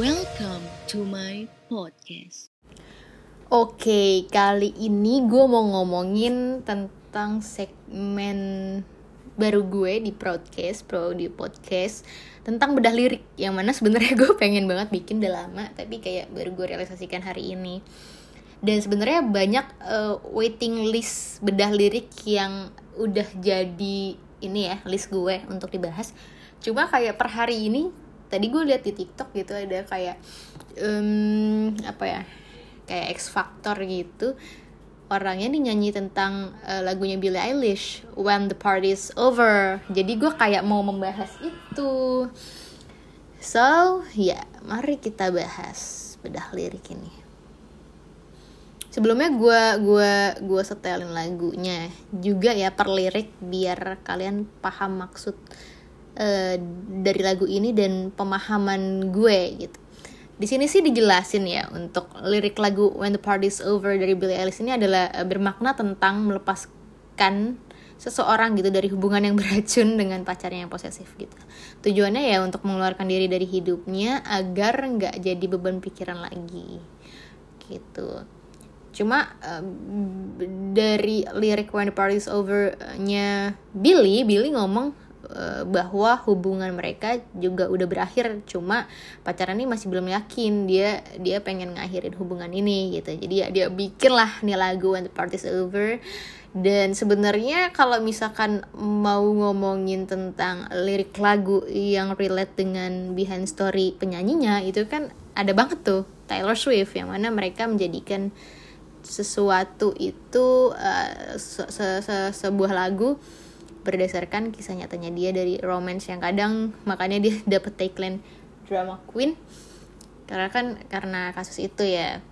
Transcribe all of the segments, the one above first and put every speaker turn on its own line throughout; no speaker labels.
Welcome to my podcast.
Oke, kali ini gue mau ngomongin tentang segmen baru gue di podcast, pro di podcast tentang bedah lirik yang mana sebenarnya gue pengen banget bikin udah lama tapi kayak baru gue realisasikan hari ini. Dan sebenarnya banyak uh, waiting list bedah lirik yang udah jadi ini ya list gue untuk dibahas. Cuma kayak per hari ini tadi gue lihat di TikTok gitu ada kayak um, apa ya kayak X Factor gitu. Orangnya nih nyanyi tentang uh, lagunya Billie Eilish When the Party's Over. Jadi gue kayak mau membahas itu. So ya mari kita bahas bedah lirik ini. Sebelumnya gue gue gue setelin lagunya juga ya per lirik biar kalian paham maksud uh, dari lagu ini dan pemahaman gue gitu. Di sini sih dijelasin ya untuk lirik lagu When the Party's Over dari Billie Eilish ini adalah uh, bermakna tentang melepaskan seseorang gitu dari hubungan yang beracun dengan pacarnya yang posesif gitu. Tujuannya ya untuk mengeluarkan diri dari hidupnya agar nggak jadi beban pikiran lagi gitu. Cuma uh, dari lirik When the Party's Over-nya Billy, Billy ngomong Eh, bahwa hubungan mereka juga udah berakhir cuma pacaran ini masih belum yakin dia dia pengen ngakhirin hubungan ini gitu. Jadi ya dia bikin lah nih lagu When the Party's Over. Dan sebenarnya kalau misalkan mau ngomongin tentang lirik lagu yang relate dengan behind story penyanyinya itu kan ada banget tuh Taylor Swift yang mana mereka menjadikan sesuatu itu uh, se -se -se sebuah lagu berdasarkan kisah nyatanya dia dari romance yang kadang makanya dia dapet tagline drama queen. Karena kan karena kasus itu ya.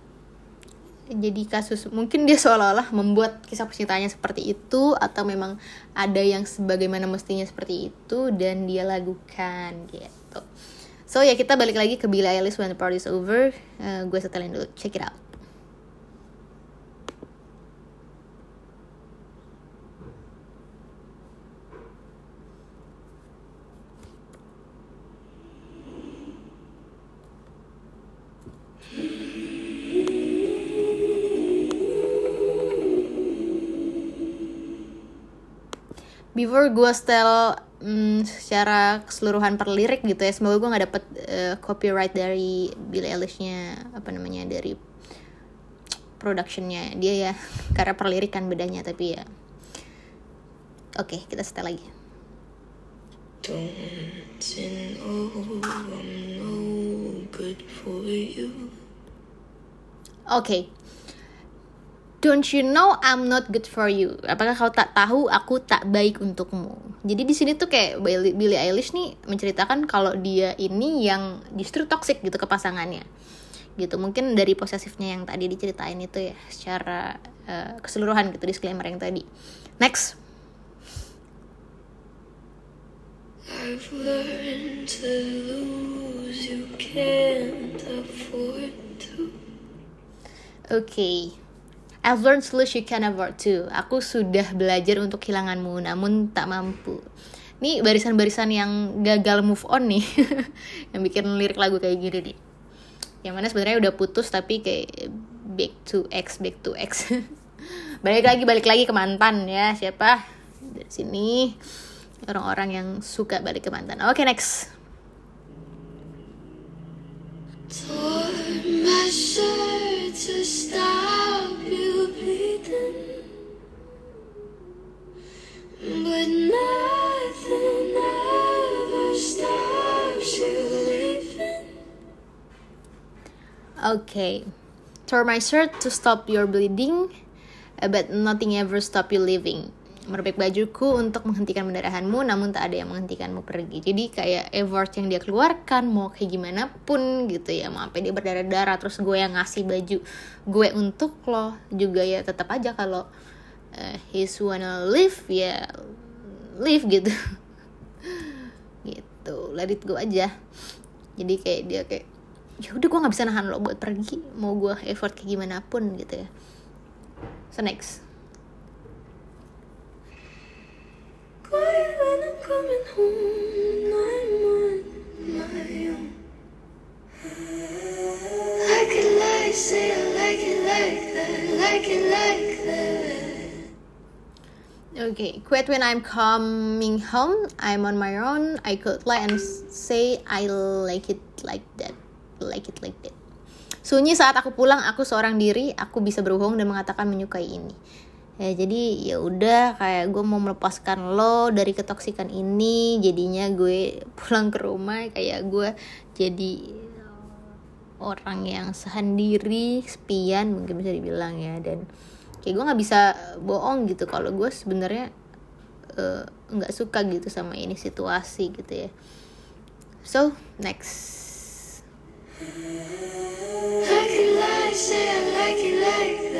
Jadi kasus mungkin dia seolah-olah membuat kisah percintaannya seperti itu atau memang ada yang sebagaimana mestinya seperti itu dan dia lakukan gitu. So ya kita balik lagi ke Billie Eilish when the party's over. Uh, gue setelin dulu. Check it out before gue setel um, secara keseluruhan per lirik gitu ya semoga gue nggak dapet uh, copyright dari Billie Eilishnya apa namanya dari productionnya dia ya. Karena per lirik kan bedanya tapi ya. Oke okay, kita setel lagi. Oke, okay. Don't you know I'm not good for you? Apakah kau tak tahu aku tak baik untukmu? Jadi di sini tuh kayak Billie Eilish nih menceritakan kalau dia ini yang justru toxic gitu ke pasangannya. Gitu. Mungkin dari posesifnya yang tadi diceritain itu ya secara uh, keseluruhan gitu disclaimer yang tadi. Next. I've learned to lose, you can't afford to. Oke. Okay. I've learned to lose you can afford to. Aku sudah belajar untuk kehilanganmu, namun tak mampu. Ini barisan-barisan yang gagal move on nih, yang bikin lirik lagu kayak gini nih. Yang mana sebenarnya udah putus tapi kayak back to X, back to X. balik lagi, balik lagi ke mantan ya. Siapa? Dari sini orang-orang yang suka balik ke mantan. Oke, okay, next. To stop you bleeding But nothing ever Okay. Tore my shirt to stop your bleeding But nothing ever stop you leaving merobek bajuku untuk menghentikan pendarahanmu namun tak ada yang menghentikanmu pergi. Jadi kayak effort yang dia keluarkan mau kayak gimana pun gitu ya mau sampai dia berdarah-darah terus gue yang ngasih baju gue untuk lo juga ya tetap aja kalau uh, he's wanna live ya live gitu. Gitu let it aja. Jadi kayak dia kayak ya udah gue nggak bisa nahan lo buat pergi mau gue effort kayak gimana pun gitu ya. So next coming home, I'm on my own.
say I like it like that, like it like that.
Okay, quit when I'm coming home. I'm on my own. I could lie and say I like it like that, like it like that. Sunyi saat aku pulang, aku seorang diri. Aku bisa berbohong dan mengatakan menyukai ini. Ya jadi ya udah kayak gue mau melepaskan lo dari ketoksikan ini. Jadinya gue pulang ke rumah kayak gue jadi orang yang sendiri, sepian mungkin bisa dibilang ya. Dan kayak gue nggak bisa bohong gitu kalau gue sebenarnya eh, nggak uh, suka gitu sama ini situasi gitu ya. So next.
Like it like,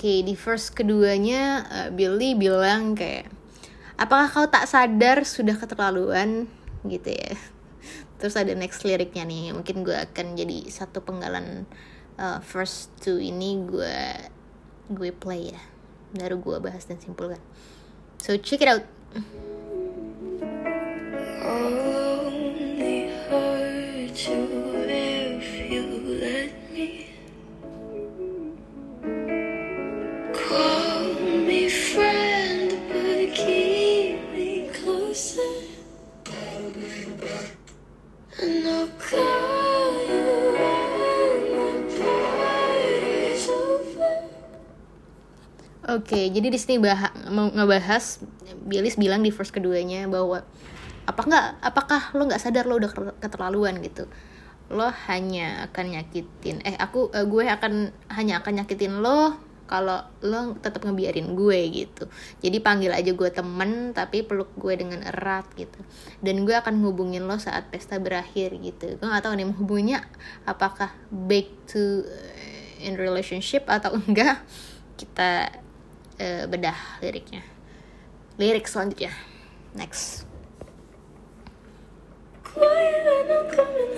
okay, di verse keduanya uh, Billy bilang kayak apakah kau tak sadar sudah keterlaluan gitu ya. Terus ada next liriknya nih, mungkin gue akan jadi satu penggalan uh, verse two ini gue gue play ya. Baru gue bahas dan simpulkan. So check it out.
Only
Oke, jadi di sini mau ngebahas Billis bilang di verse keduanya bahwa apa nggak apakah lo nggak sadar lo udah keterlaluan? Gitu. Lo hanya akan nyakitin eh aku eh, gue akan hanya akan nyakitin lo kalau lo tetap ngebiarin gue gitu. Jadi panggil aja gue temen tapi peluk gue dengan erat gitu. Dan gue akan hubungin lo saat pesta berakhir gitu. Gue nggak tahu nih menghubunginya apakah back to uh, in relationship atau enggak kita uh, bedah liriknya. Lirik selanjutnya. Next.
Quiet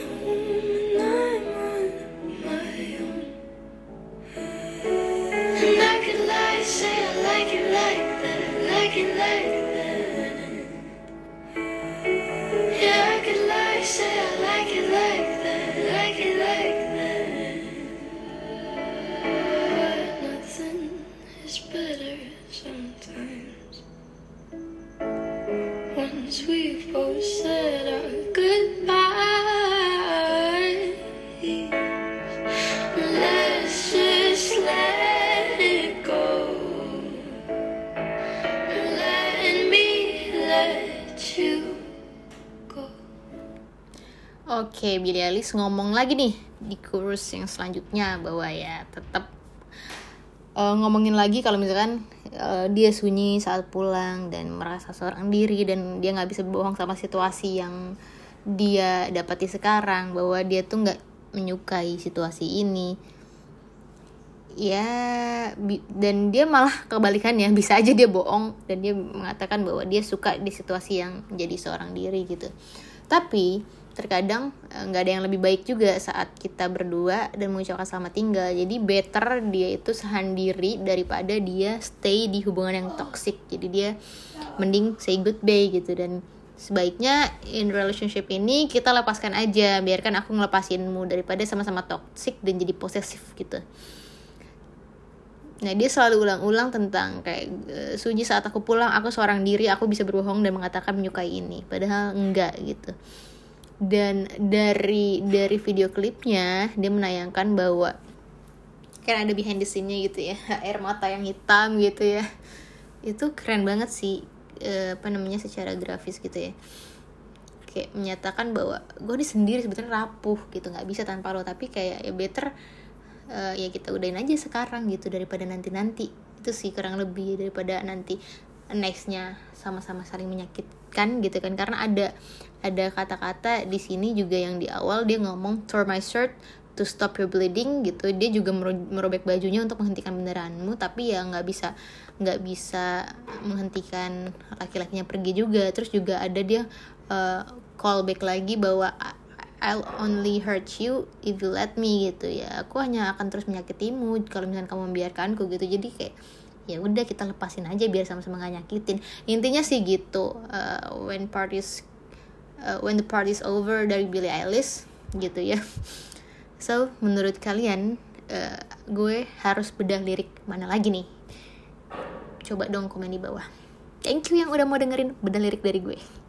Oke, Billie Eilish ngomong lagi nih di chorus yang selanjutnya bahwa ya tetap uh, ngomongin lagi kalau misalkan uh, dia sunyi saat pulang dan merasa seorang diri dan dia nggak bisa berbohong sama situasi yang dia dapati sekarang bahwa dia tuh nggak menyukai situasi ini. Ya dan dia malah kebalikannya bisa aja dia bohong dan dia mengatakan bahwa dia suka di situasi yang jadi seorang diri gitu. Tapi terkadang eh, nggak ada yang lebih baik juga saat kita berdua dan mengucapkan selamat tinggal. Jadi better dia itu sendiri daripada dia stay di hubungan yang toxic. Jadi dia mending say goodbye gitu. Dan sebaiknya in relationship ini kita lepaskan aja. Biarkan aku ngelepasinmu daripada sama-sama toxic dan jadi posesif gitu. Nah dia selalu ulang-ulang tentang kayak uh, Sunyi saat aku pulang aku seorang diri aku bisa berbohong dan mengatakan menyukai ini. Padahal enggak gitu dan dari dari video klipnya dia menayangkan bahwa kan ada behind the scene-nya gitu ya air mata yang hitam gitu ya. Itu keren banget sih e, apa namanya secara grafis gitu ya. Kayak menyatakan bahwa gue ini sendiri sebetulnya rapuh gitu. Nggak bisa tanpa lo tapi kayak ya better uh, ya kita udahin aja sekarang gitu. Daripada nanti nanti itu sih kurang lebih daripada nanti nextnya sama-sama saling menyakitkan gitu kan. Karena ada ada kata-kata di sini juga yang di awal dia ngomong tore my shirt to stop your bleeding gitu. Dia juga merobek bajunya untuk menghentikan pendarahanmu tapi ya nggak bisa nggak bisa menghentikan laki-lakinya pergi juga. Terus juga ada dia uh, callback lagi bahwa I'll only hurt you if you let me gitu ya. Aku hanya akan terus menyakitimu kalau misalnya kamu membiarkanku gitu. Jadi kayak ya udah kita lepasin aja biar sama-sama gak nyakitin. Intinya sih gitu uh, when parties uh, when the party's over dari Billie Eilish gitu ya. So menurut kalian uh, gue harus bedah lirik mana lagi nih? Coba dong komen di bawah. Thank you yang udah mau dengerin bedah lirik dari gue